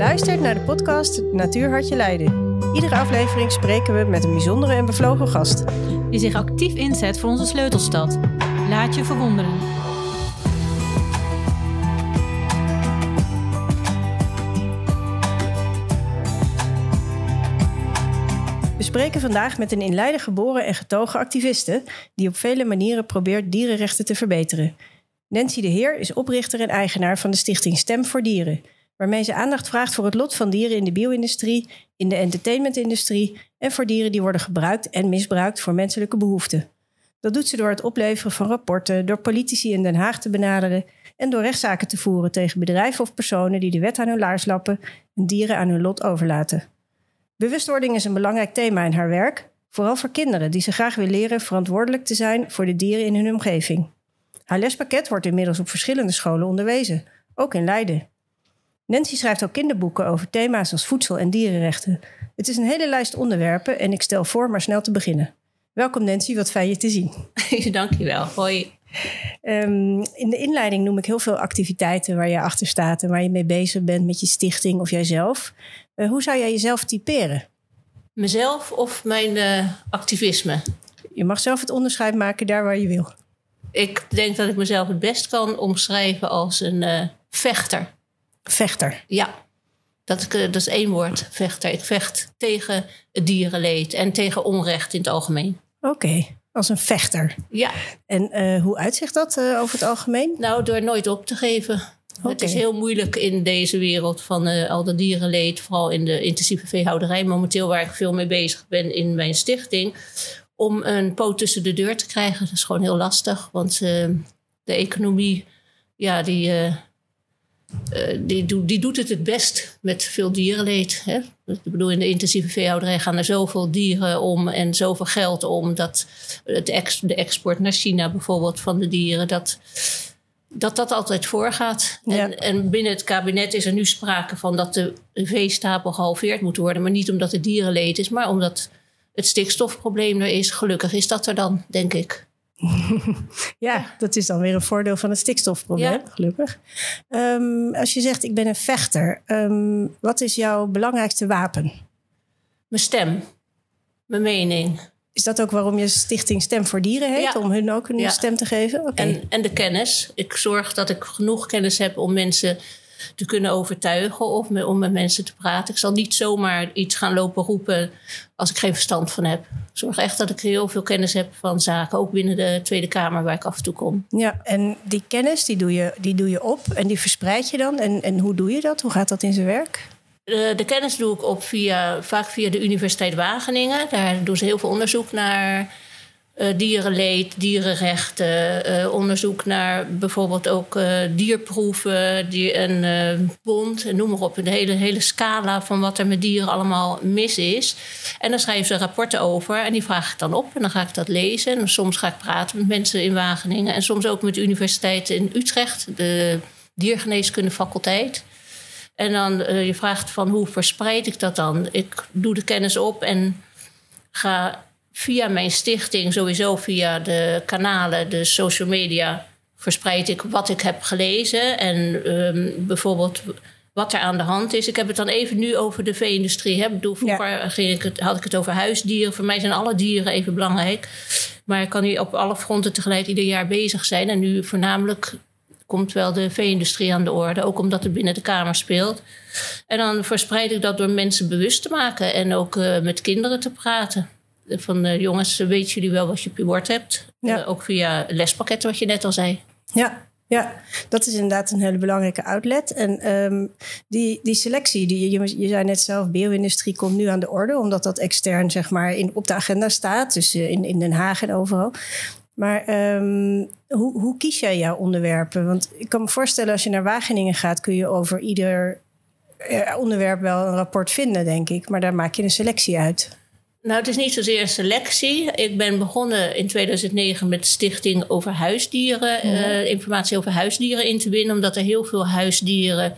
luistert naar de podcast Natuur Hartje Leiden. Iedere aflevering spreken we met een bijzondere en bevlogen gast. Die zich actief inzet voor onze sleutelstad. Laat je verwonderen. We spreken vandaag met een in Leiden geboren en getogen activiste... die op vele manieren probeert dierenrechten te verbeteren. Nancy de Heer is oprichter en eigenaar van de stichting Stem voor Dieren... waarmee ze aandacht vraagt voor het lot van dieren in de bio-industrie... in de entertainmentindustrie en voor dieren die worden gebruikt en misbruikt voor menselijke behoeften. Dat doet ze door het opleveren van rapporten, door politici in Den Haag te benaderen en door rechtszaken te voeren tegen bedrijven of personen die de wet aan hun laars lappen en dieren aan hun lot overlaten. Bewustwording is een belangrijk thema in haar werk, vooral voor kinderen die ze graag willen leren verantwoordelijk te zijn voor de dieren in hun omgeving. Haar lespakket wordt inmiddels op verschillende scholen onderwezen, ook in Leiden. Nancy schrijft ook kinderboeken over thema's als voedsel en dierenrechten. Het is een hele lijst onderwerpen en ik stel voor maar snel te beginnen. Welkom Nancy, wat fijn je te zien. Dankjewel. Hoi. Um, in de inleiding noem ik heel veel activiteiten waar je achter staat en waar je mee bezig bent met je stichting of jijzelf. Uh, hoe zou jij jezelf typeren? Mezelf of mijn uh, activisme? Je mag zelf het onderscheid maken daar waar je wil. Ik denk dat ik mezelf het best kan omschrijven als een uh, vechter. Vechter? Ja. Dat, dat is één woord, vechter. Ik vecht tegen het dierenleed en tegen onrecht in het algemeen. Oké. Okay als een vechter. Ja. En uh, hoe uitzicht dat uh, over het algemeen? Nou, door nooit op te geven. Okay. Het is heel moeilijk in deze wereld van uh, al dat dierenleed, vooral in de intensieve veehouderij, momenteel waar ik veel mee bezig ben in mijn stichting, om een poot tussen de deur te krijgen. Dat is gewoon heel lastig, want de economie, ja, die uh, die, do, die, doet het het best met veel dierenleed. Hè? Ik bedoel, in de intensieve veehouderij gaan er zoveel dieren om en zoveel geld om dat het ex, de export naar China bijvoorbeeld van de dieren, dat dat, dat altijd voorgaat. Ja. En, en, binnen het kabinet is er nu sprake van dat de veestapel gehalveerd moet worden, maar niet omdat het dierenleed is, maar omdat het stikstofprobleem er is. Gelukkig is dat er dan, denk ik. Ja, dat is dan weer een voordeel van het stikstofprobleem, ja. gelukkig. Um, als je zegt, ik ben een vechter, um, wat is jouw belangrijkste wapen? Mijn stem, mijn mening. Is dat ook waarom je stichting Stem voor Dieren heet? Ja. Om hun ook een ja. stem te geven? Okay. En, en de kennis. Ik zorg dat ik genoeg kennis heb om mensen te kunnen overtuigen of me, om met mensen te praten. Ik zal niet zomaar iets gaan lopen roepen als ik geen verstand van heb. Ik zorg echt dat ik heel veel kennis heb van zaken, ook binnen de Tweede Kamer waar ik af en toe kom. Ja, en die kennis die doe je, die doe je op en die verspreid je dan. En, en hoe doe je dat? Hoe gaat dat in zijn werk? De, de kennis doe ik op via, vaak via de Universiteit Wageningen. Daar doen ze heel veel onderzoek naar dierenleed, dierenrechten, uh, onderzoek naar bijvoorbeeld ook uh, dierproeven, die, een bond, en noem maar op, een hele, hele scala van wat er met dieren allemaal mis is. En dan schrijven ze rapporten over en die vraag ik dan op en dan ga ik dat lezen. En soms ga ik praten met mensen in Wageningen en soms ook met de universiteit in Utrecht, de diergeneeskunde faculteit. En dan je vraagt van hoe verspreid ik dat dan? Ik doe de kennis op en ga via mijn stichting, sowieso via de kanalen, de social media, verspreid ik wat ik heb gelezen. En um, bijvoorbeeld wat er aan de hand is. Ik heb het dan even nu over de vee-industrie. Ik bedoel, vroeger ja. ging ik het, had ik het over huisdieren. Voor mij zijn alle dieren even belangrijk. Maar ik kan nu op alle fronten tegelijk ieder jaar bezig zijn. En nu voornamelijk komt wel de vee-industrie aan de orde. Ook omdat het binnen de Kamer speelt. En dan verspreid ik dat door mensen bewust te maken. En ook uh, met kinderen te praten van uh, jongens, weten jullie wel wat je op je bord hebt? Ja. Uh, ook via lespakketten, wat je net al zei. Ja, ja, dat is inderdaad een hele belangrijke outlet. En um, die, die selectie, die, je, je zei net zelf, bio-industrie komt nu aan de orde, omdat dat extern zeg maar in, op de agenda staat, dus uh, in, in Den Haag en overal. Maar um, hoe, hoe kies jij jouw onderwerpen? Want ik kan me voorstellen, als je naar Wageningen gaat, kun je over ieder onderwerp wel een rapport vinden, denk ik. Maar daar maak je een selectie uit. Nou, het is niet zozeer een selectie. Ik ben begonnen in 2009 met de stichting over huisdieren, mm. uh, informatie over huisdieren in te winnen, omdat er heel veel huisdieren,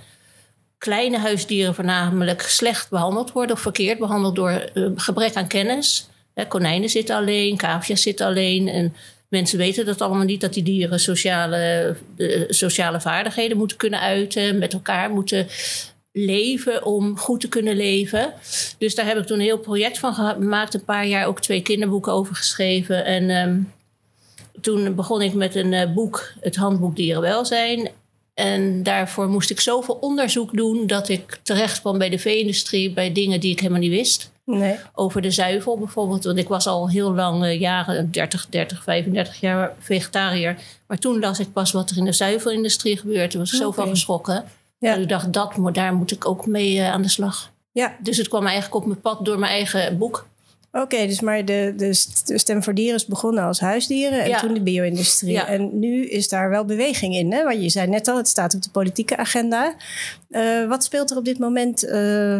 kleine huisdieren voornamelijk, slecht behandeld worden of verkeerd behandeld door uh, gebrek aan kennis. Hè, konijnen zitten alleen, kaafjes zitten alleen en mensen weten dat allemaal niet, dat die dieren sociale, uh, sociale vaardigheden moeten kunnen uiten, met elkaar moeten leven om goed te kunnen leven. Dus daar heb ik toen een heel project van gemaakt. Een paar jaar ook twee kinderboeken over geschreven. En ehm, toen begon ik met een uh, boek, het Handboek Dierenwelzijn. En daarvoor moest ik zoveel onderzoek doen dat ik terecht kwam bij de vee-industrie, bij dingen die ik helemaal niet wist. Nee. Over de zuivel bijvoorbeeld. Want ik was al heel lang, uh, jaren, 30, 30, 35 jaar vegetariër. Maar toen las ik pas wat er in de zuivelindustrie gebeurt. Toen was ik okay. zo van geschrokken. Ja. En ik dacht, dat, daar moet ik ook mee uh, aan de slag. Ja. Dus het kwam eigenlijk op mijn pad door mijn eigen boek. Oké, dus maar de, de, Stem voor Dieren is begonnen als huisdieren en ja. toen de bio-industrie. Ja. En nu is daar wel beweging in, hè? Want je zei net al, het staat op de politieke agenda. Uh, wat speelt er op dit moment uh,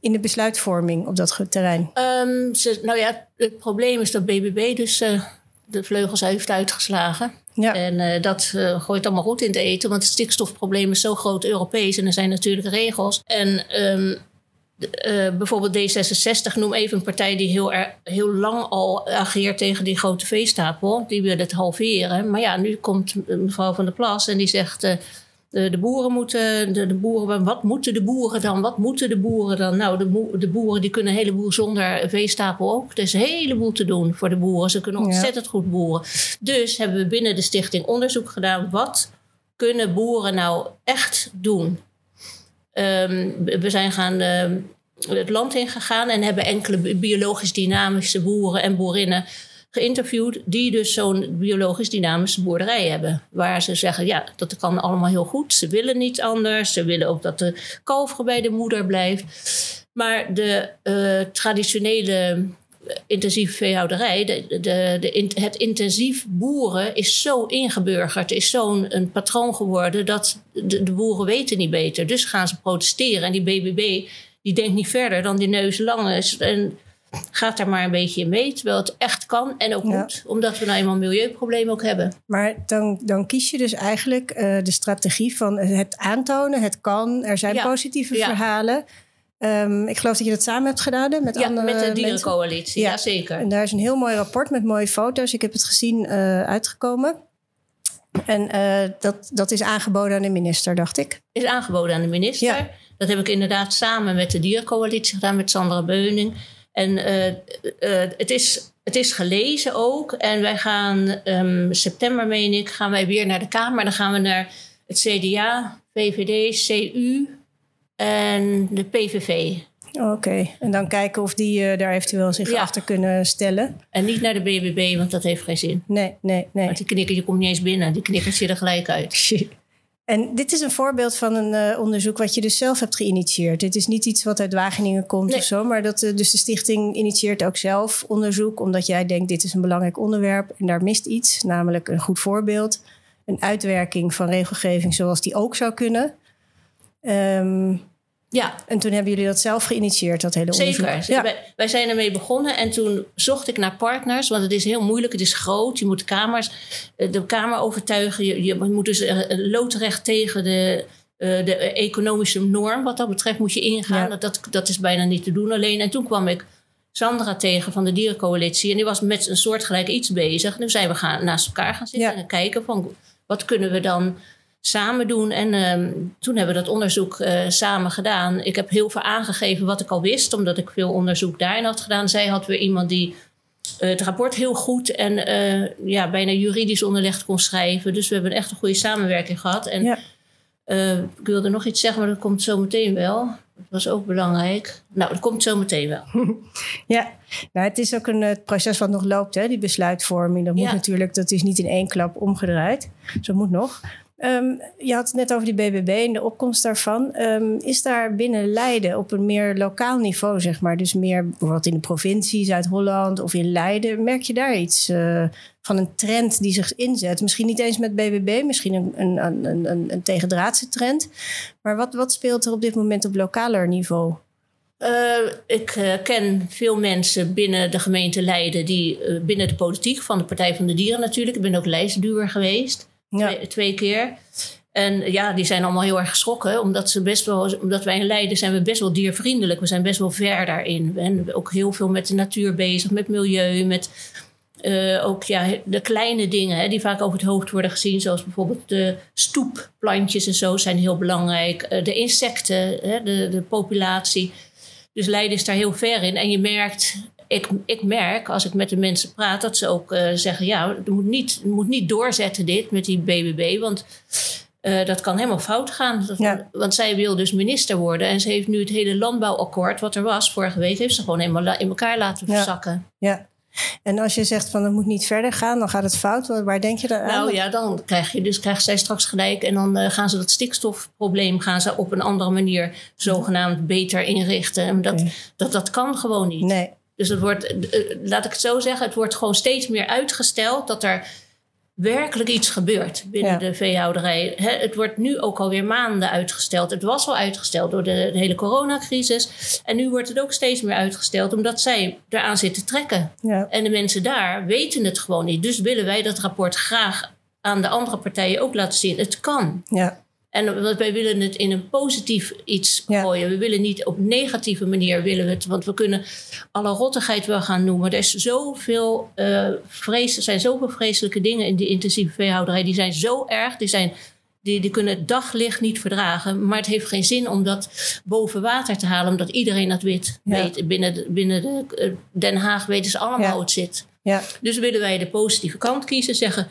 in de besluitvorming op dat terrein? Um, ze, nou ja, het probleem is dat BBB dus uh, de vleugels heeft uitgeslagen. Ja. En dat gooit allemaal goed in het eten, want het stikstofprobleem is zo groot Europees en er zijn natuurlijk regels. En um, uh, bijvoorbeeld D66, noem even een partij die heel, er, heel lang al ageert tegen die grote veestapel. Die wil het halveren. Maar ja, nu komt mevrouw van der Plas en die zegt. De, de, boeren moeten, de, de, boeren, wat moeten de boeren dan? Wat moeten de boeren dan? Nou, de, de boeren die kunnen een heleboel zonder veestapel ook. Er is een heleboel te doen voor de boeren. Ze kunnen ontzettend ja. goed boeren. Dus hebben we binnen de stichting onderzoek gedaan. Wat kunnen boeren nou echt doen? Um, we zijn gaan uh, het land in gegaan en hebben enkele biologisch dynamische boeren en boerinnen geïnterviewd die dus zo'n biologisch dynamische boerderij hebben. Waar ze zeggen, ja, dat kan allemaal heel goed. Ze willen niet anders. Ze willen ook dat de kalver bij de moeder blijft. Maar de uh, traditionele intensieve veehouderij, de, de, de, het intensief boeren is zo ingeburgerd, is zo'n een patroon geworden dat de, de, boeren weten niet beter. Dus gaan ze protesteren. En die BBB die denkt niet verder dan die neus lang is. En gaat daar maar een beetje in mee, terwijl het echt kan en ook ja. moet, omdat we nou eenmaal milieuproblemen ook hebben. Maar dan, dan kies je dus eigenlijk uh, de strategie van het aantonen, het kan, er zijn Ja. positieve Ja. verhalen. Um, ik geloof dat je dat samen hebt gedaan hè, met Ja, andere met de dierencoalitie, Ja. zeker. En daar is een heel mooi rapport met mooie foto's. Ik heb het gezien uh, uitgekomen. En uh, dat, dat is aangeboden aan de minister, dacht ik. Is aangeboden aan de minister. Ja. Dat heb ik inderdaad samen met de dierencoalitie gedaan, met Sandra Beuning. En uh, uh, het, is, het is gelezen ook. En wij gaan um, september, meen ik, gaan wij weer naar de Kamer. Dan gaan we naar het CDA, VVD, CU en de PVV. Oké, okay. en dan kijken of die uh, daar eventueel zich Ja. achter kunnen stellen. En niet naar de BBB, want dat heeft geen zin. Nee, nee, nee. Want die knikker, je komt niet eens binnen. Die knikkert je er gelijk uit. En dit is een voorbeeld van een uh, onderzoek wat je dus zelf hebt geïnitieerd. Dit is niet iets wat uit Wageningen komt Nee. of zo, maar dat, uh, dus de stichting initieert ook zelf onderzoek, omdat jij denkt dit is een belangrijk onderwerp en daar mist iets, namelijk een goed voorbeeld, een uitwerking van regelgeving zoals die ook zou kunnen. Um, Ja, en toen hebben jullie dat zelf geïnitieerd, dat hele onderzoek. Zeker. Ja. Wij, wij zijn ermee begonnen en toen zocht ik naar partners, want het is heel moeilijk, het is groot. Je moet de, kamers, eh, de Kamer overtuigen. Je, je moet dus uh, loodrecht tegen de, de economische norm, wat dat betreft, moet je ingaan. Ja. Dat, dat is bijna niet te doen alleen. En toen kwam ik Sandra tegen van de Dierencoalitie en die was met een soortgelijk iets bezig. Nu zijn we gaan, naast elkaar gaan zitten Ja. en kijken van wat kunnen we dan samen doen. En uh, toen hebben we dat onderzoek uh, samen gedaan. Ik heb heel veel aangegeven wat ik al wist, omdat ik veel onderzoek daarin had gedaan. Zij had weer iemand die uh, het rapport heel goed en uh, ja, bijna juridisch onderlegd kon schrijven. Dus we hebben echt een goede samenwerking gehad. En Ja. ik wilde nog iets zeggen, maar dat komt zo meteen wel. Dat was ook belangrijk. Nou, dat komt zo meteen wel. Ja, nou, het is ook een uh, proces wat nog loopt, hè, die besluitvorming. Dat moet Ja. natuurlijk, dat is niet in één klap omgedraaid. Dus dat moet nog. Um, je had het net over die BBB en de opkomst daarvan. Um, is daar binnen Leiden op een meer lokaal niveau, zeg maar, dus meer bijvoorbeeld in de provincie, Zuid-Holland of in Leiden, merk je daar iets uh, van een trend die zich inzet? Misschien niet eens met BBB, misschien een, een, een, een, tegendraadse trend. Maar wat, wat speelt er op dit moment op lokaler niveau? Uh, ik uh, ken veel mensen binnen de gemeente Leiden, die binnen de politiek van de Partij van de Dieren natuurlijk. Ik ben ook lijstduwer geweest. Ja. Twee, keer. En ja, die zijn allemaal heel erg geschrokken. Omdat, ze best wel, omdat wij in Leiden zijn we best wel diervriendelijk. We zijn best wel ver daarin. Zijn ook heel veel met de natuur bezig, met milieu, met eh, ook ja, de kleine dingen hè, die vaak over het hoofd worden gezien, zoals bijvoorbeeld de stoepplantjes en zo, zijn heel belangrijk. Eh, de insecten, hè, de, de populatie. Dus Leiden is daar heel ver in. En je merkt, ik, ik merk als ik met de mensen praat, dat ze ook eh, zeggen: ja, je moet niet, je moet niet doorzetten dit met die BBB, want. eh, dat kan helemaal fout gaan. Dat- Ja. Want zij wil dus minister worden. En ze heeft nu het hele landbouwakkoord, wat er was vorige week, heeft ze gewoon helemaal in elkaar laten Ja. verzakken. Ja. En als je zegt van het moet niet verder gaan, dan gaat het fout. Waar- denk je dan aan? Nou ja, dan krijg je dus krijgt zij straks gelijk. En dan eh, gaan ze dat stikstofprobleem gaan ze op een andere manier zogenaamd beter inrichten. En dat, dat, dat kan gewoon niet. Nee. Dus het wordt, eh, laat ik het zo zeggen, het wordt gewoon steeds meer uitgesteld dat er werkelijk iets gebeurt binnen Ja. de veehouderij. Het wordt nu ook alweer maanden uitgesteld. Het was al uitgesteld door de, de hele coronacrisis. En nu wordt het ook steeds meer uitgesteld omdat zij eraan zitten trekken. Ja. En de mensen daar weten het gewoon niet. Dus willen wij dat rapport graag aan de andere partijen ook laten zien. Het kan. Ja. En wij willen het in een positief iets Ja. gooien. We willen niet op negatieve manier willen we het. Want we kunnen alle rottigheid wel gaan noemen. Er, is zoveel, eh, vrees, er zijn zoveel vreselijke dingen in die intensieve veehouderij. Die zijn zo erg. Die, zijn, die, die kunnen het daglicht niet verdragen. Maar het heeft geen zin om dat boven water te halen. Omdat iedereen dat weet. Ja. weet. Binnen, de, binnen de, eh, Den Haag weten ze allemaal Ja. hoe het zit. Ja. Dus willen wij de positieve kant kiezen. Zeggen,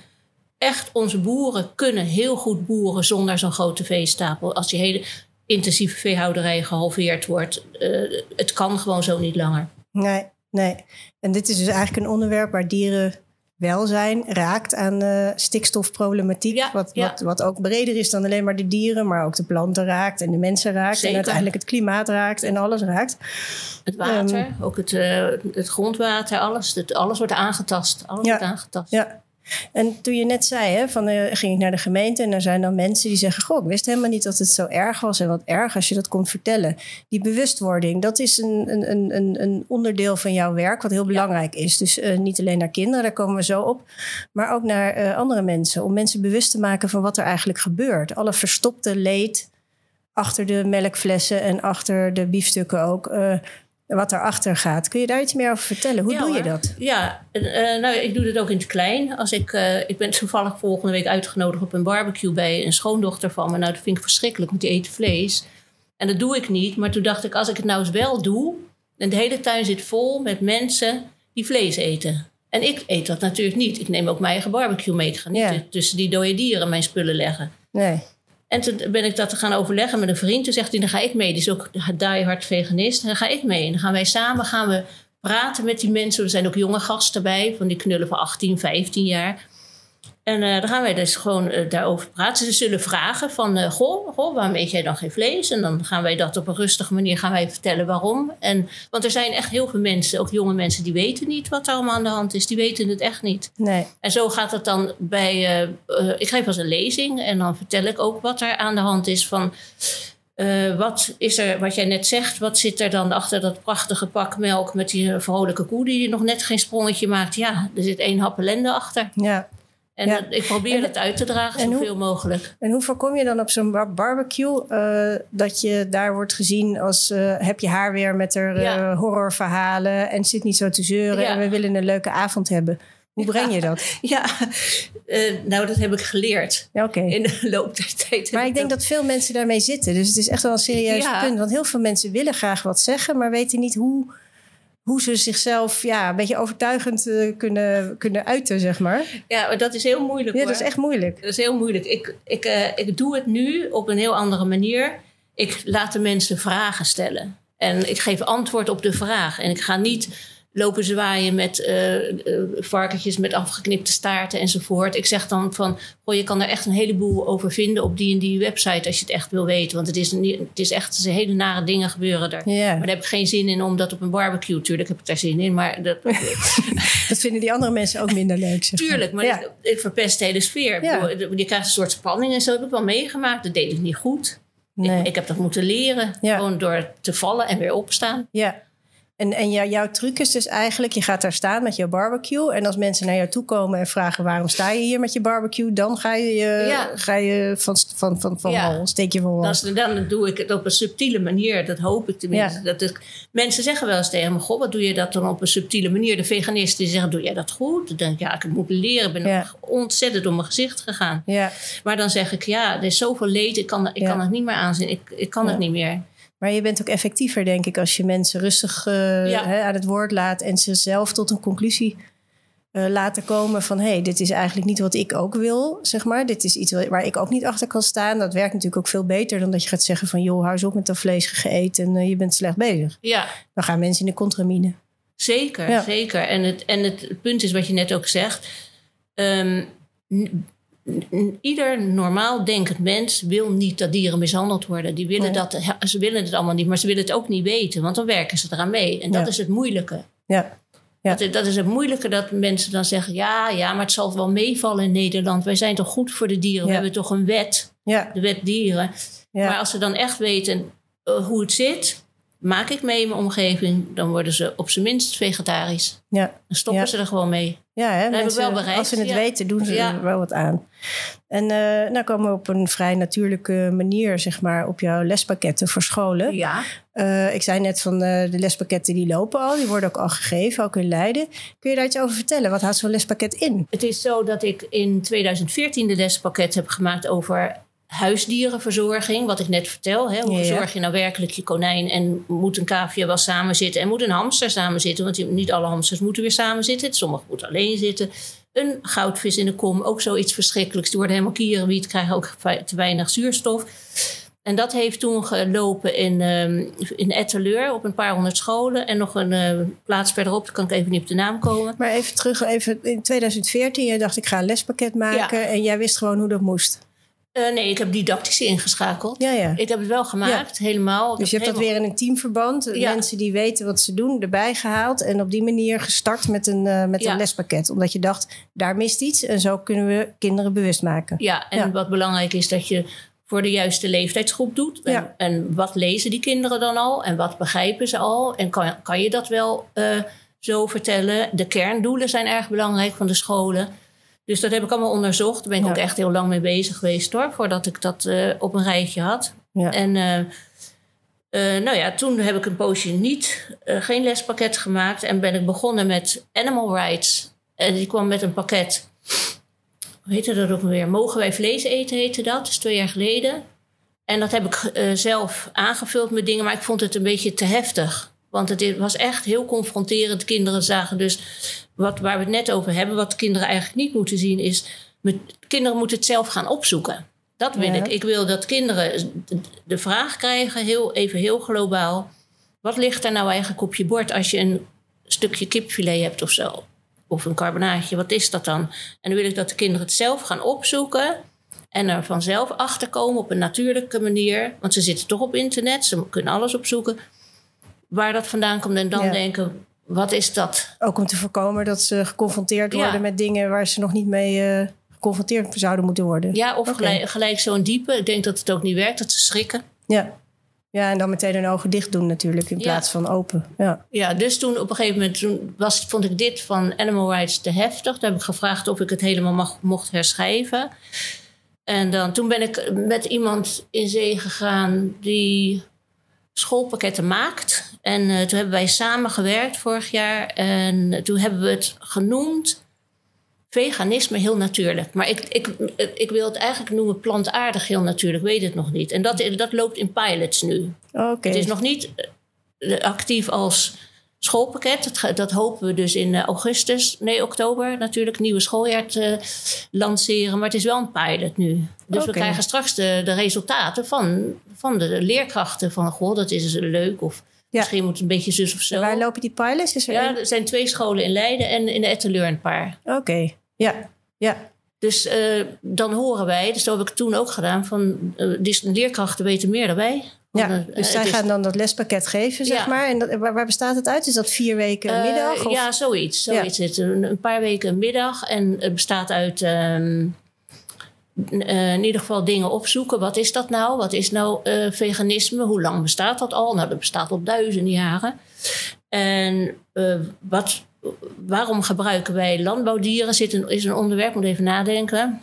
echt onze boeren kunnen heel goed boeren zonder zo'n grote veestapel. Als die hele intensieve veehouderij gehalveerd wordt. eh, het kan gewoon zo niet langer. Nee, nee. En dit is dus eigenlijk een onderwerp waar dierenwelzijn raakt aan eh, stikstofproblematiek. Ja, wat, ja. Wat, wat ook breder is dan alleen maar de dieren, maar ook de planten raakt en de mensen raakt. Zeker. En uiteindelijk het klimaat raakt en alles raakt. Het water, Ehm. ook het, eh, het grondwater, alles, het, alles wordt aangetast. Alles Ja. wordt aangetast. Ja. En toen je net zei, hè, van, eh, ging ik naar de gemeente en er zijn dan mensen die zeggen: Goh, ik wist helemaal niet dat het zo erg was. En wat erg als je dat kon vertellen. Die bewustwording, dat is een, een, een, een- een onderdeel van jouw werk wat heel belangrijk is. Dus eh, niet alleen naar kinderen, daar komen we zo op, maar ook naar eh, andere mensen. Om mensen bewust te maken van wat er eigenlijk gebeurt. Alle verstopte leed achter de melkflessen en achter de biefstukken ook. Wat erachter gaat. Kun je daar iets meer over vertellen? Hoe Ja, doe je hoor. dat? Ja, eh, nou, ik doe dit ook in het klein. Als ik, eh, ik ben toevallig volgende week uitgenodigd op een barbecue bij een schoondochter van me. Nou, dat vind ik verschrikkelijk, want die eten vlees. En dat doe ik niet. Maar toen dacht ik, als ik het nou eens wel doe... en de hele tuin zit vol met mensen die vlees eten. En ik eet dat natuurlijk niet. Ik neem ook mijn eigen barbecue mee. Ik ga niet Ja. tussen die dode dieren mijn spullen leggen. Nee. En toen ben ik dat te gaan overleggen met een vriend. Toen zegt hij, dan ga ik mee. Die is ook diehard veganist. Dan ga ik mee. En dan gaan wij samen gaan we praten met die mensen. Er zijn ook jonge gasten bij. Van die knullen van 18, 15 jaar. En eh, dan gaan wij dus gewoon eh, daarover praten. Ze zullen vragen van, eh, goh, goh, waarom eet jij dan geen vlees? En dan gaan wij dat op een rustige manier gaan wij vertellen waarom. En, want er zijn echt heel veel mensen, ook jonge mensen, die weten niet wat er allemaal aan de hand is. Die weten het echt niet. Nee. En zo gaat het dan bij. ik geef als een lezing en dan vertel ik ook wat er aan de hand is van. wat is er, wat jij net zegt, wat zit er dan achter dat prachtige pak melk met die vrolijke koe die nog net geen sprongetje maakt? Ja, er zit één hap ellende achter. Ja. En Ja. dat- ik probeer En- het uit te dragen en hoe- zoveel mogelijk. En hoe voorkom je dan op zo'n bar- barbecue eh, dat je daar wordt gezien als eh, heb je haar weer met haar eh, horrorverhalen en zit niet zo te zeuren Ja. en we willen een leuke avond hebben. Hoe breng je dat? Ja, nou dat heb ik geleerd oké. in de loop der tijd. Maar ik denk dat veel mensen daarmee zitten. Dus het is echt wel een serieus punt. Want heel veel mensen willen graag wat zeggen, maar weten niet hoe, hoe ze zichzelf ja, een beetje overtuigend eh, kunnen, kunnen uiten, zeg maar. Ja, dat is heel moeilijk Ja, hoor. dat is echt moeilijk. Dat is heel moeilijk. Ik, ik, eh, ik doe het nu op een heel andere manier. Ik laat de mensen vragen stellen. En ik geef antwoord op de vraag. En ik ga niet lopen zwaaien met eh, varkentjes met afgeknipte staarten enzovoort. Ik zeg dan van, goh, je kan er echt een heleboel over vinden op die en die website als je het echt wil weten. Want het is, niet, het is echt, hele nare dingen gebeuren daar. Maar daar heb ik geen zin in om dat op een barbecue. Tuurlijk heb ik daar zin in, maar dat, dat vinden die andere mensen ook minder leuk. Zeg. Tuurlijk, maar Ja. ik, ik verpest de hele sfeer. Ik Ja. bedoel, Je krijgt een soort spanning en zo. Heb ik wel meegemaakt. Dat deed ik niet goed. Nee. Ik, ik heb dat moeten leren. Ja. Gewoon door te vallen en weer opstaan. Ja. En, en jou- jouw truc is dus eigenlijk, je gaat daar staan met je barbecue. En als mensen naar jou toe komen en vragen waarom sta je hier met je barbecue, dan ga je, Ja. ga je van, van, van, van Ja. wal, steek je van wal. Dan, dan doe ik het op een subtiele manier. Dat hoop ik tenminste. Ja. Dat ik, mensen zeggen wel eens tegen me: Goh, wat doe je dat dan op een subtiele manier? De veganisten die zeggen: Doe jij dat goed? Dan denk ik: Ja, ik moet leren. Ik ben Ja. ontzettend door mijn gezicht gegaan. Maar dan zeg ik: Ja, er is zoveel leed. Ik kan, ik kan het niet meer aanzien. Ik, ik kan het niet meer. Maar je bent ook effectiever, denk ik, als je mensen rustig eh, Ja. hè, aan het woord laat en ze zelf tot een conclusie eh, laten komen van hé, hey, dit is eigenlijk niet wat ik ook wil, zeg maar. Dit is iets wa- waar ik ook niet achter kan staan. Dat werkt natuurlijk ook veel beter dan dat je gaat zeggen van joh, hou eens op met dat vlees gegeten en eh, je bent slecht bezig. Ja, Dan gaan mensen in de contramine. Zeker, Ja. zeker. En het, en het punt is wat je net ook zegt. ehm, ieder normaal denkend mens wil niet dat dieren mishandeld worden. Die willen Nee. dat, ze willen het allemaal niet, maar ze willen het ook niet weten. Want dan werken ze eraan mee. En dat Ja. is het moeilijke. Ja, Ja. Dat, dat is het moeilijke dat mensen dan zeggen... ja, ja, maar het zal wel meevallen in Nederland. Wij zijn toch goed voor de dieren? We hebben toch een wet, ja, de wet dieren. ja. Maar als ze dan echt weten eh, hoe het zit... maak ik mee in mijn omgeving... dan worden ze op zijn minst vegetarisch. ja. Dan stoppen Ja. ze er gewoon mee. Ja, hè, mensen, wel bereikt, als ze het ja. weten, doen ze Ja. er wel wat aan. En eh nou komen we op een vrij natuurlijke manier, zeg maar, op jouw lespakketten voor scholen. Ja. Eh, ik zei net van eh, de lespakketten die lopen al, die worden ook al gegeven, ook in Leiden. Kun je daar iets over vertellen? Wat houdt zo'n lespakket in? Het is zo dat ik in 2014 de lespakket heb gemaakt over huisdierenverzorging. Wat ik net vertel. Hè? Hoe Ja, ja. verzorg je nou werkelijk je konijn? En moet een cavia wel samen zitten? En moet een hamster samen zitten? Want niet alle hamsters moeten weer samen zitten. Sommige moeten alleen zitten. Een goudvis in de kom, ook zoiets verschrikkelijks. Die worden helemaal kierenwiet, krijgen ook te weinig zuurstof. En dat heeft toen gelopen in, ehm in Etteleur op een paar honderd scholen. En nog een eh, plaats verderop, daar kan ik even niet op de naam komen. Maar even terug, even in 2014, jij dacht ik ga een lespakket maken Ja. en jij wist gewoon hoe dat moest. Eh, nee, ik heb didactische ingeschakeld. Ja, ja. Ik heb het wel gemaakt, helemaal. Ik Dus je heb hebt dat helemaal- weer in een teamverband. Ja. Mensen die weten wat ze doen, erbij gehaald. En op die manier gestart met een, eh, met Ja. een lespakket. Omdat je dacht, daar mist iets. En zo kunnen we kinderen bewust maken. Ja, en Ja. wat belangrijk is dat je voor de juiste leeftijdsgroep doet. En, Ja. en wat lezen die kinderen dan al? En wat begrijpen ze al? En kan, kan je dat wel eh, zo vertellen? De kerndoelen zijn erg belangrijk van de scholen. Dus dat heb ik allemaal onderzocht. Daar ben ik Ja. ook echt heel lang mee bezig geweest hoor. Voordat ik dat eh, op een rijtje had. Ja. En eh, eh, nou ja, toen heb ik een poosje niet, geen lespakket gemaakt. En ben ik begonnen met Animal Rights. En die kwam met een pakket. Hoe heette dat ook weer? Mogen wij vlees eten, heette dat. Dat is twee jaar geleden. En dat heb ik zelf aangevuld met dingen. Maar ik vond het een beetje te heftig. Want het was echt heel confronterend. Kinderen zagen dus, wat, waar we het net over hebben... wat kinderen eigenlijk niet moeten zien is... Met, kinderen moeten het zelf gaan opzoeken. Dat wil Ja. ik. Ik wil dat kinderen de- de vraag krijgen, heel, even heel globaal... wat ligt er nou eigenlijk op je bord als je een stukje kipfilet hebt of zo? Of een carbonaatje, wat is dat dan? En dan wil ik dat de kinderen het zelf gaan opzoeken... en er vanzelf achter komen op een natuurlijke manier. Want ze zitten toch op internet, ze kunnen alles opzoeken... waar dat vandaan komt en dan Ja. denken... wat is dat? Ook om te voorkomen dat ze geconfronteerd Ja. worden met dingen waar ze nog niet mee eh, geconfronteerd zouden moeten worden. Ja, of gelijk, gelijk zo'n diepe. Ik denk dat het ook niet werkt, dat ze schrikken. Ja. ja, en dan meteen hun ogen dicht doen natuurlijk in Ja. plaats van open. Ja. Ja, dus toen op een gegeven moment toen was, vond ik dit van Animal Rights te heftig. Toen heb ik gevraagd of ik het helemaal mag, mocht herschrijven. En dan, toen ben ik met iemand in zee gegaan die schoolpakketten maakt. En eh, toen hebben wij samen gewerkt vorig jaar. En toen hebben we het genoemd veganisme heel natuurlijk. Maar ik, ik, ik wil het eigenlijk noemen plantaardig heel natuurlijk. Weet het nog niet. En dat, dat loopt in pilots nu. Oké. Het is nog niet eh, actief als schoolpakket. Dat, dat hopen we dus in eh, augustus, nee, oktober natuurlijk, nieuwe schooljaar te lanceren. Maar het is wel een pilot nu. Dus we krijgen straks de, de resultaten van, van de leerkrachten. Van, goh, dat is leuk. Of Ja. misschien moet het een beetje zus of zo. En waar lopen die pilots? Is er ja, er zijn twee scholen in Leiden en in de Etteleur een paar. Oké, ja. Ja, Dus eh, dan horen wij, dus dat heb ik toen ook gedaan, van eh, dus de leerkrachten weten meer dan wij. Ja. Want, eh, dus zij is- gaan dan dat lespakket geven, zeg Ja. maar. En dat, waar, waar bestaat het uit? Is dat vier weken Eh, middag? Of? Ja, zoiets. zoiets. Een, een paar weken middag. En het bestaat uit ehm, eh, in ieder geval dingen opzoeken. Wat is dat nou? Wat is nou eh, veganisme? Hoe lang bestaat dat al? Nou, dat bestaat al duizenden jaren. En eh, wat, waarom gebruiken wij landbouwdieren? Zit een, is een onderwerp, moet even nadenken.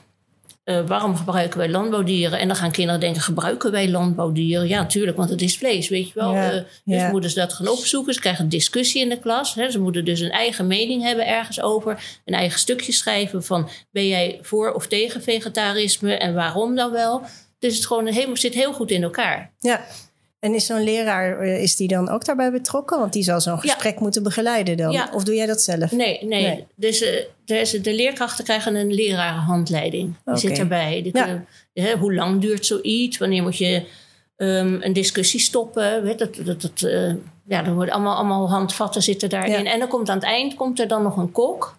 Eh, waarom gebruiken wij landbouwdieren? En dan gaan kinderen denken, gebruiken wij landbouwdieren? Ja, natuurlijk, want het is vlees, weet je wel. Ja, Eh, dus ja. moeten ze dat gaan opzoeken. Ze krijgen een discussie in de klas. Hè. Ze moeten dus een eigen mening hebben ergens over. Een eigen stukje schrijven van... ben jij voor of tegen vegetarisme en waarom dan wel? Dus het gewoon heel, zit heel goed in elkaar. Ja. En is zo'n leraar, eh, is die dan ook daarbij betrokken? Want die zal zo'n Ja. gesprek moeten begeleiden dan. Ja. Of doe jij dat zelf? Nee, nee. Nee. Dus eh, de, de leerkrachten krijgen een lerarenhandleiding. Die zit erbij. Die Ja. kunnen- hè, hoe lang duurt zoiets? Wanneer moet je ehm, een discussie stoppen? Weet, dat, dat, dat, eh, ja, er worden allemaal, allemaal handvatten zitten daarin. Ja. En dan komt aan het eind komt er dan nog een kok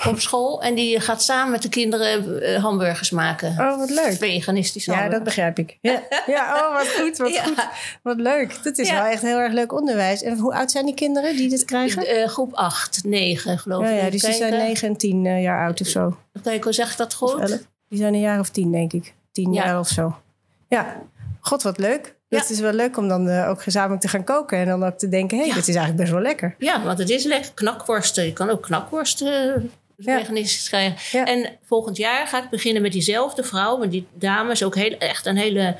op school. En die gaat samen met de kinderen eh, hamburgers maken. Oh, wat leuk. Veganistische Ja, dat begrijp ik. Ja, ja oh, wat goed, wat Ja. goed. Wat leuk. Dat is Ja. wel echt heel erg leuk onderwijs. En hoe oud zijn die kinderen die dit krijgen? Eh, groep 8, 9 geloof ik. ja, dus die zijn kijken. 9 en 10 eh, jaar oud of zo. Kijk, hoe zeg ik dat goed? 11. Die zijn een jaar of 10, denk ik. 10 Ja. jaar of zo. Ja, god wat leuk. Ja. Het is wel leuk om dan ook gezamenlijk te gaan koken. En dan ook te denken, hé, hey, Ja. dit is eigenlijk best wel lekker. Ja, want het is lekker. Knakworsten. Je kan ook knakworsten. Veganistisch. En volgend jaar ga ik beginnen met diezelfde vrouw. Want die dame is ook heel, echt een hele...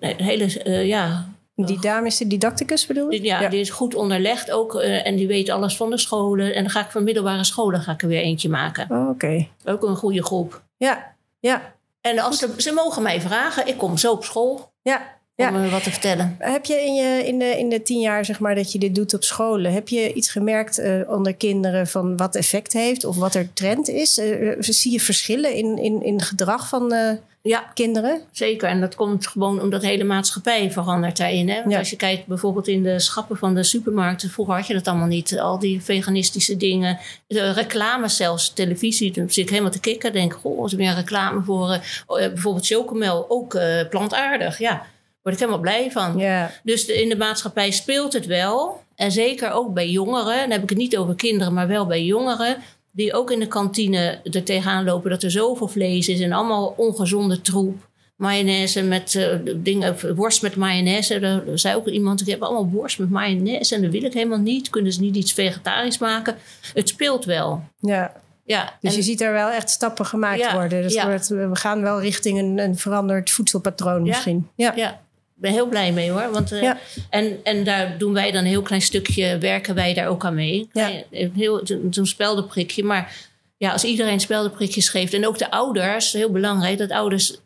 Een hele eh, ja, Die dame is de didacticus, bedoel je? ja, die is goed onderlegd ook. eh, en die weet alles van de scholen. En dan ga ik voor middelbare scholen ga ik er weer eentje maken. Oh, Oké. Ook een goede groep. Ja, ja, En als ze, ze mogen mij vragen. Ik kom zo op school ja. Om ja. eh, wat te vertellen. Heb je in, je in, de, in de tien jaar zeg maar, dat je dit doet op scholen... heb je iets gemerkt eh, onder kinderen van wat effect heeft... of wat er trend is? Eh, zie je verschillen in, in, in gedrag van Ja, kinderen? Zeker, en dat komt gewoon omdat de hele maatschappij verandert daarin. Hè? Want Ja. als je kijkt bijvoorbeeld in de schappen van de supermarkten, vroeger had je dat allemaal niet. Al die veganistische dingen, de reclame zelfs, televisie, dan zit ik helemaal te kikken. Denk, goh, is er weer een reclame voor oh, bijvoorbeeld chocomel, ook plantaardig. Ja, word ik helemaal blij van. Dus de- in de maatschappij speelt het wel. En zeker ook bij jongeren. Dan heb ik het niet over kinderen, maar wel bij jongeren. Die ook in de kantine er tegenaan lopen dat er zoveel vlees is. En allemaal ongezonde troep. Mayonaise met eh, dingen, worst met mayonaise. Daar zei ook iemand, ik heb allemaal worst met mayonaise. En dat wil ik helemaal niet. Kunnen ze niet iets vegetarisch maken? Het speelt wel. ja. Ja, Dus en- je ziet er wel echt stappen gemaakt Ja, worden. Dus ja. wordt, we gaan wel richting een, een veranderd voedselpatroon misschien. Ja. Ja, ben heel blij mee hoor. Want, eh, Ja. en, en daar doen wij dan een heel klein stukje, werken wij daar ook aan mee. Ja. Klein- een Heel, zo'n speldenprikje. Maar ja, als iedereen speldenprikjes geeft en ook de ouders, heel belangrijk dat ouders,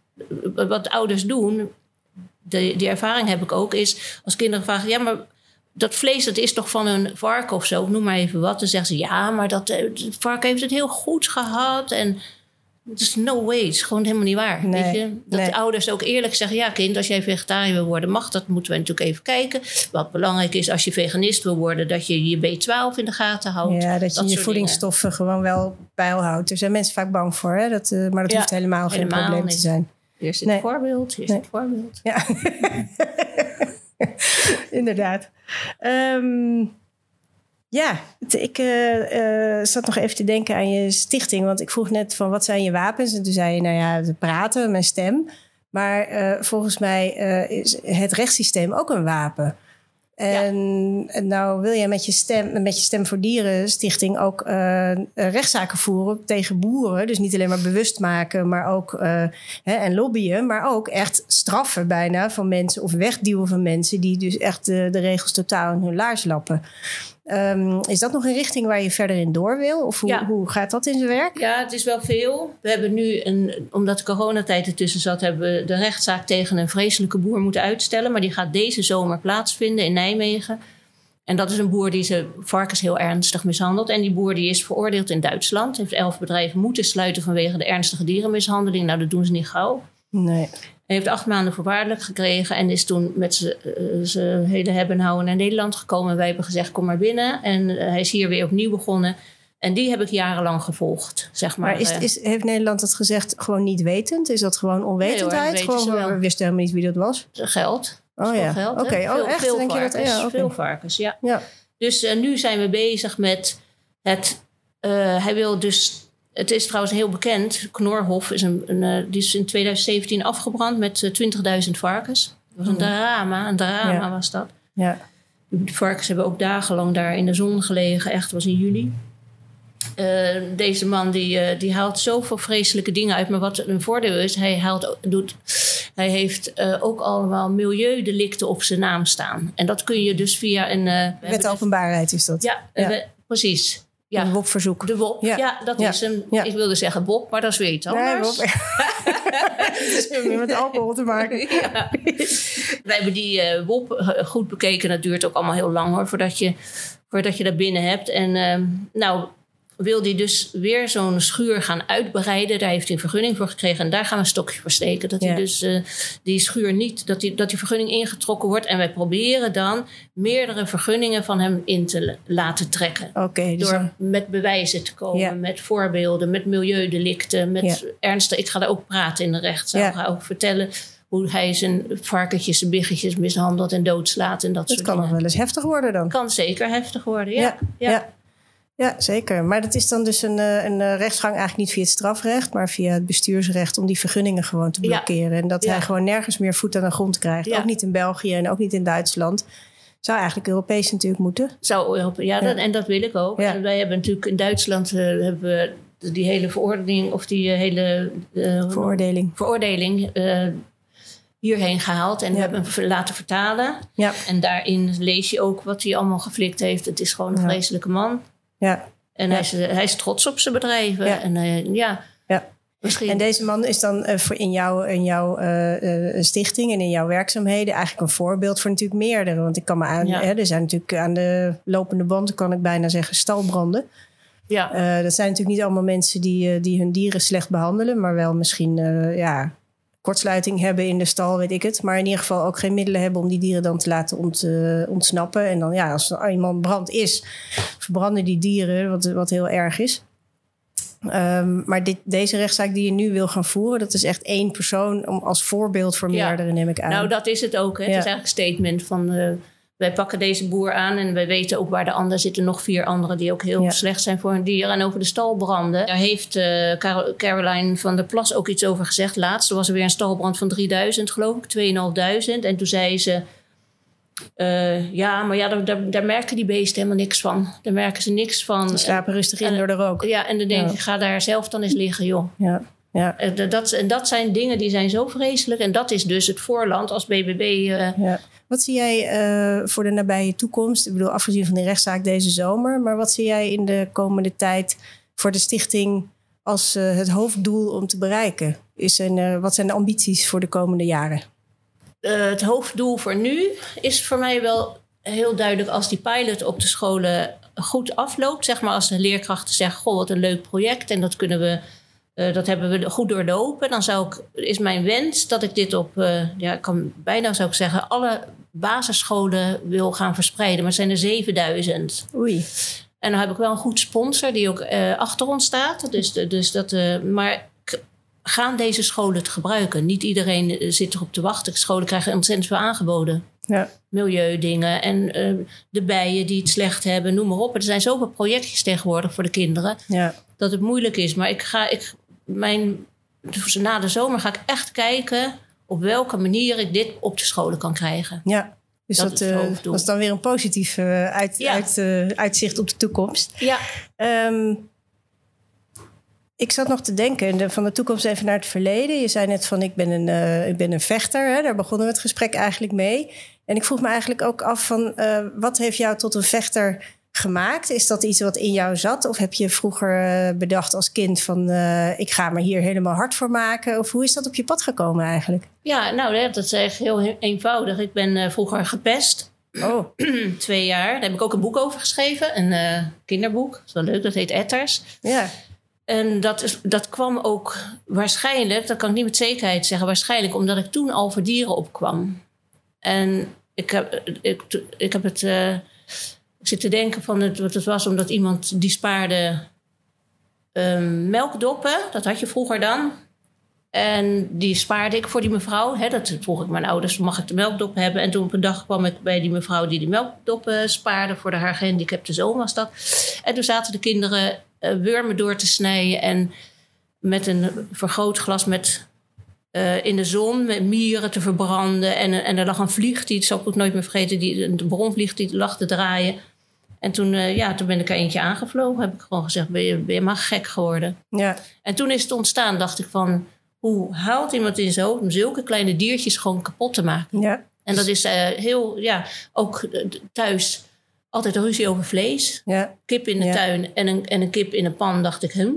wat ouders doen, de, die ervaring heb ik ook, is als kinderen vragen, ja, maar dat vlees dat is toch van een varken of zo, noem maar even wat. Dan zeggen ze, ja, maar dat eh, het varken heeft het heel goed gehad en het is no way, het is gewoon helemaal niet waar. Nee, weet je? Dat nee. ouders ook eerlijk zeggen, ja kind, als jij vegetariër wil worden, mag dat, moeten we natuurlijk even kijken. Wat belangrijk is, als je veganist wil worden, dat je je B12 in de gaten houdt. Ja, dat je je voedingsstoffen gewoon wel peil houdt. Er zijn mensen vaak bang voor, hè? Dat, eh, maar dat Ja, hoeft helemaal geen probleem te zijn. Hier is Nee. voorbeeld, hier is dit voorbeeld. Ja, inderdaad. Ehm, ja, ik eh, eh, zat nog even te denken aan je stichting. Want ik vroeg net van wat zijn je wapens? En toen zei je, nou ja, praten, mijn stem. Maar eh, volgens mij is het rechtssysteem ook een wapen. En, en nou wil je met je stem, met je Stem voor Dieren stichting ook eh, eh, rechtszaken voeren tegen boeren. Dus niet alleen maar bewust maken, maar ook eh, hè, en lobbyen, maar ook echt straffen bijna van mensen of wegduwen van mensen die dus echt de, de regels totaal in hun laars lappen. Ehm, is dat nog een richting waar je verder in door wil? Of hoe, Ja. hoe gaat dat in zijn werk? Ja, het is wel veel. We hebben nu, een, omdat de coronatijd ertussen zat, hebben we de rechtszaak tegen een vreselijke boer moeten uitstellen. Maar die gaat deze zomer plaatsvinden in Nijmegen. En dat is een boer die zijn varkens heel ernstig mishandelt. En die boer die is veroordeeld in Duitsland. Heeft elf bedrijven moeten sluiten vanwege de ernstige dierenmishandeling. Nou, dat doen ze niet gauw. Nee. Hij heeft acht maanden voorwaardelijk gekregen en is toen met zijn- eh, hele hebben en houden naar Nederland gekomen. Wij hebben gezegd, kom maar binnen. En eh, hij is hier weer opnieuw begonnen. En die heb ik jarenlang gevolgd, zeg maar. Maar is, Eh, is, heeft Nederland dat gezegd gewoon niet wetend? Is dat gewoon onwetendheid? weten ze gewoon, wel. we wisten helemaal niet wie dat was. geld. Oh ja, oké. hè? Oh, echt? Veel Denk je dat- varkens, ja, veel varkens, ja. Ja. Dus eh, nu zijn we bezig met het... eh, hij wil dus... Het is trouwens heel bekend. Knorhof is, een, een, eh, die is in 2017 afgebrand met eh, 20.000 varkens. Dat was een Oh. drama, een drama Ja. was dat. ja. De varkens hebben ook dagenlang daar in de zon gelegen. Echt, was in juli. Eh, deze man die, eh, die haalt zoveel vreselijke dingen uit. Maar wat een voordeel is, hij, haalt, doet, hij heeft eh, ook allemaal milieudelicten op zijn naam staan. En dat kun je dus via een... Wet openbaarheid is dat. ja, Ja. we- precies. Ja, Een WOP-verzoek. de WOP. Ja. Ja, dat Ja. is een... Ik wilde zeggen WOP, maar dat is weer iets Nee, anders. WOP. Het heeft meer met alcohol te maken. Ja. We hebben die WOP goed bekeken. Dat duurt ook allemaal heel lang hoor, voordat je, voordat je dat binnen hebt. En ehm, nou wil die dus weer zo'n schuur gaan uitbreiden. Daar heeft hij een vergunning voor gekregen. En daar gaan we een stokje voor steken. Dat Ja. hij dus eh, die schuur niet, dat die, dat die vergunning ingetrokken wordt. En wij proberen dan meerdere vergunningen van hem in te la- laten trekken. Dus Door dan- met bewijzen te komen, Ja. met voorbeelden, met milieudelicten, met Ja. ernstig. Ik ga daar ook praten in de rechtszaal. Ik ga ook vertellen hoe hij zijn varkentjes en biggetjes mishandelt en doodslaat en dat het soort kan nog dingen. wel eens heftig worden dan. Kan zeker heftig worden, ja. Ja, ja. zeker. Maar dat is dan dus een, eh, een eh, rechtsgang eigenlijk niet via het strafrecht, maar via het bestuursrecht om die vergunningen gewoon te Ja. blokkeren. En dat Ja. hij gewoon nergens meer voet aan de grond krijgt. Ja. Ook niet in België en ook niet in Duitsland. Zou eigenlijk Europees natuurlijk moeten. Zou helpen. Ja. Dat, en dat wil ik ook. En wij hebben natuurlijk in Duitsland eh, hebben we die hele verordening of die hele eh, Veroordeling. veroordeling hierheen gehaald en Ja. we hebben hem laten vertalen. Ja, En daarin lees je ook wat hij allemaal geflikt heeft. Het is gewoon een Ja. vreselijke man. Ja. En Ja. hij, is, hij is trots op zijn bedrijven. Ja. En eh, ja, Ja. misschien. En deze man is dan eh, voor in jouw, in jouw eh, stichting en in jouw werkzaamheden eigenlijk een voorbeeld voor natuurlijk meerdere. Want ik kan me aan, Ja. hè, er zijn natuurlijk aan de lopende band, kan ik bijna zeggen, stalbranden. ja. Dat zijn natuurlijk niet allemaal mensen die, die hun dieren slecht behandelen, maar wel misschien ja, kortsluiting hebben in de stal, weet ik het. Maar in ieder geval ook geen middelen hebben om die dieren dan te laten ont, eh, ontsnappen. En dan ja, als er eenmaal brand is, verbranden die dieren, wat, wat heel erg is. Ehm, maar dit, deze rechtszaak die je nu wil gaan voeren, dat is echt één persoon om, als voorbeeld voor Ja. meerdere, neem ik aan. Nou, dat is het ook. Hè. Het is eigenlijk een statement van... eh, wij pakken deze boer aan en wij weten ook waar de anderen zitten. Nog vier anderen die ook heel Ja. slecht zijn voor hun dier. En over de stalbranden. Daar heeft eh, Caro- Caroline van der Plas ook iets over gezegd. Laatst was er weer een stalbrand van 3000 geloof ik. 2500. En toen zei ze... eh, ja, maar ja, daar, daar, daar merken die beesten helemaal niks van. Daar merken ze niks van. Ze slapen rustig in en- door de rook. Ja, en dan denk Ja. ik, ga daar zelf dan eens liggen, joh. Ja, ja, Eh, dat- en dat zijn dingen die zijn zo vreselijk. En dat is dus het voorland als BBB. eh, ja. Wat zie jij eh, voor de nabije toekomst? Ik bedoel, afgezien van de rechtszaak deze zomer. Maar wat zie jij in de komende tijd voor de stichting als eh, het hoofddoel om te bereiken? Is een, eh, wat zijn de ambities voor de komende jaren? Het hoofddoel voor nu is voor mij wel heel duidelijk als die pilot op de scholen goed afloopt. Zeg maar als de leerkrachten zeggen: Goh, wat een leuk project en dat kunnen we. Eh, dat hebben we goed doorlopen. Dan zou ik, is mijn wens dat ik dit op, eh, ja, ik kan bijna zou ik zeggen, alle basisscholen wil gaan verspreiden. Maar het zijn er 7000. Oei. En dan heb ik wel een goed sponsor die ook eh, achter ons staat. Dus, dus dat, maar gaan deze scholen het gebruiken? Niet iedereen zit erop te wachten. Scholen krijgen ontzettend veel aangeboden. Ja, Milieudingen en eh, de bijen die het slecht hebben, noem maar op. Er zijn zoveel projectjes tegenwoordig voor de kinderen ja, dat het moeilijk is. Maar ik ga, ik, mijn, dus na de zomer ga ik echt kijken op welke manier ik dit op de scholen kan krijgen. ja. Dus Dat dat, is het eh, dan weer een positief eh, uit, Ja. uit, eh, uitzicht op de toekomst. Ja, Ehm, ik zat nog te denken, de- van de toekomst even naar het verleden. Je zei net van ik ben een, ik ben een vechter. Hè? Daar begonnen we het gesprek eigenlijk mee. En ik vroeg me eigenlijk ook af van wat heeft jou tot een vechter gemaakt? Is dat iets wat in jou zat? Of heb je vroeger eh, bedacht als kind van eh, ik ga me hier helemaal hard voor maken? Of hoe is dat op je pad gekomen eigenlijk? ja nou dat is echt heel eenvoudig. Ik ben eh, vroeger gepest. Oh, twee jaar. Daar heb ik ook een boek over geschreven. Een kinderboek. Dat is wel leuk. Dat heet Etters. ja. En dat, is, dat kwam ook waarschijnlijk, dat kan ik niet met zekerheid zeggen, waarschijnlijk omdat ik toen al voor dieren opkwam. En ik heb, ik, ik heb het. Ik zit te denken van het, wat het was omdat iemand die spaarde ehm, melkdoppen. Dat had je vroeger dan. En die spaarde ik voor die mevrouw. Hè, dat vroeg ik mijn ouders, mag ik de melkdop hebben? En toen op een dag kwam ik bij die mevrouw die die melkdoppen spaarde. Voor de haar gehandicapte zoon was dat. En toen zaten de kinderen eh, wurmen door te snijden. En met een vergrootglas met eh, in de zon met mieren te verbranden. En, en er lag een vlieg, die, zal ik ook nooit meer vergeten, die, de bronvlieg die lag te draaien. En toen, eh, ja, toen ben ik er eentje aangevlogen. Heb ik gewoon gezegd, ben je, ben je maar gek geworden? Ja. En toen is het ontstaan, dacht ik van... hoe haalt iemand in zijn hoofd om zulke kleine diertjes gewoon kapot te maken? Ja. En dat is eh, heel, ja, ook eh, thuis altijd ruzie over vlees. Ja. Kip in de Ja. tuin en een, en een kip in een pan, dacht ik, hm,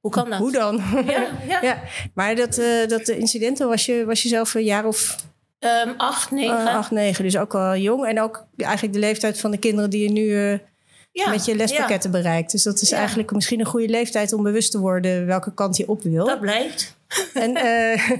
hoe kan dat? Hoe dan? Ja, ja. ja. Maar dat, dat incidenten was je, was je zelf een jaar of Ehm, acht, negen. eh, acht, negen. Dus ook al jong. En ook eigenlijk de leeftijd van de kinderen die je nu eh, ja, met je lespakketten bereikt. Dus dat is Ja. eigenlijk misschien een goede leeftijd om bewust te worden welke kant je op wil. Dat blijkt. En, eh,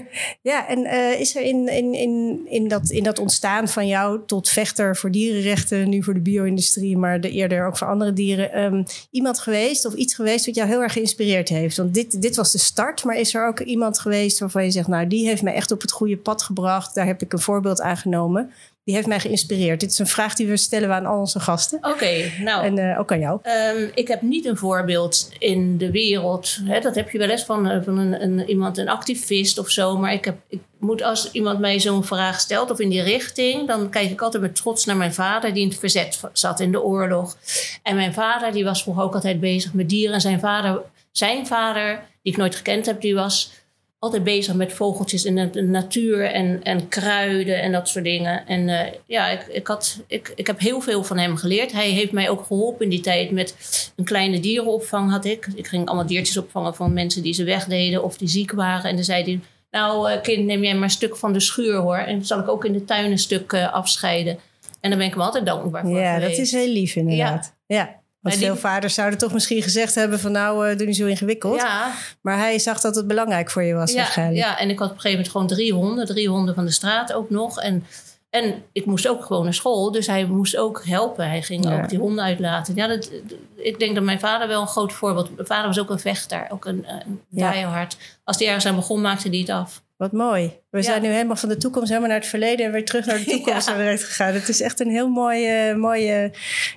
ja, en eh, is er in, in, in, in, dat, in dat ontstaan van jou tot vechter voor dierenrechten, nu voor de bio-industrie, maar de, eerder ook voor andere dieren, ehm, iemand geweest of iets geweest wat jou heel erg geïnspireerd heeft? Want dit, dit was de start, maar is er ook iemand geweest waarvan je zegt, nou, die heeft mij echt op het goede pad gebracht, daar heb ik een voorbeeld aan genomen. Die heeft mij geïnspireerd. Dit is een vraag die we stellen aan al onze gasten. Oké, nou. En eh, ook aan jou. Ehm, ik heb niet een voorbeeld in de wereld. Hè, dat heb je wel eens van, eh, van een, een, iemand, een activist of zo. Maar ik, heb, ik moet als iemand mij zo'n vraag stelt of in die richting... dan kijk ik altijd met trots naar mijn vader... die in het verzet zat in de oorlog. En mijn vader die was vroeger ook altijd bezig met dieren. En zijn vader, zijn vader die ik nooit gekend heb, die was altijd bezig met vogeltjes in de natuur en, en kruiden en dat soort dingen. En eh, ja, ik, ik, had, ik, ik heb heel veel van hem geleerd. Hij heeft mij ook geholpen in die tijd met een kleine dierenopvang had ik. Ik ging allemaal diertjes opvangen van mensen die ze wegdeden of die ziek waren. En dan zei hij, nou eh, kind, neem jij maar een stuk van de schuur hoor. En dan zal ik ook in de tuin een stuk eh, afscheiden. En daar ben ik hem altijd dankbaar voor Ja, dat is heel lief inderdaad. Ja. Want die- veel vaders zouden toch misschien gezegd hebben van nou, eh, doe niet zo ingewikkeld. Ja, Maar hij zag dat het belangrijk voor je was ja, waarschijnlijk. ja, en ik had op een gegeven moment gewoon drie honden. Drie honden van de straat ook nog. En, en ik moest ook gewoon naar school. Dus hij moest ook helpen. Hij ging Ja. ook die honden uitlaten. Ja, dat, ik denk dat mijn vader wel een groot voorbeeld... Mijn vader was ook een vechter. Ook een, een diehard. Als hij ergens aan begon, maakte hij het af. Wat mooi. We Ja. zijn nu helemaal van de toekomst helemaal naar het verleden en weer terug naar de toekomst Ja. zijn we direct gegaan. Het is echt een heel mooie, mooie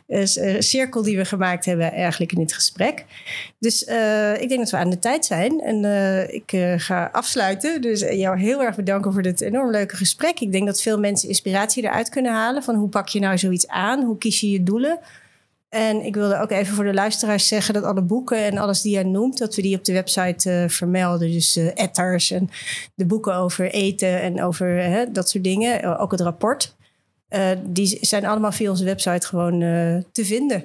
eh, eh, cirkel die we gemaakt hebben eigenlijk in dit gesprek. Dus eh, ik denk dat we aan de tijd zijn en ik ga afsluiten. Dus jou heel erg bedanken voor dit enorm leuke gesprek. Ik denk dat veel mensen inspiratie eruit kunnen halen van hoe pak je nou zoiets aan? Hoe kies je je doelen? En ik wilde ook even voor de luisteraars zeggen dat alle boeken en alles die jij noemt, dat we die op de website eh, vermelden. Dus eh etters en de boeken over eten en over hè, dat soort dingen. Eh, Ook het rapport. Eh, die zijn allemaal via onze website gewoon eh, te vinden.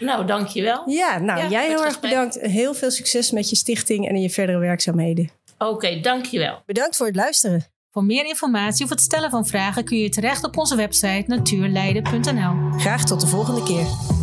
Nou, dankjewel. Ja, nou Ja, jij heel erg bedankt. Heel veel succes met je stichting en in je verdere werkzaamheden. Oké, dankjewel. Bedankt voor het luisteren. Voor meer informatie of het stellen van vragen kun je terecht op onze website natuurleiden.nl. Graag tot de volgende keer.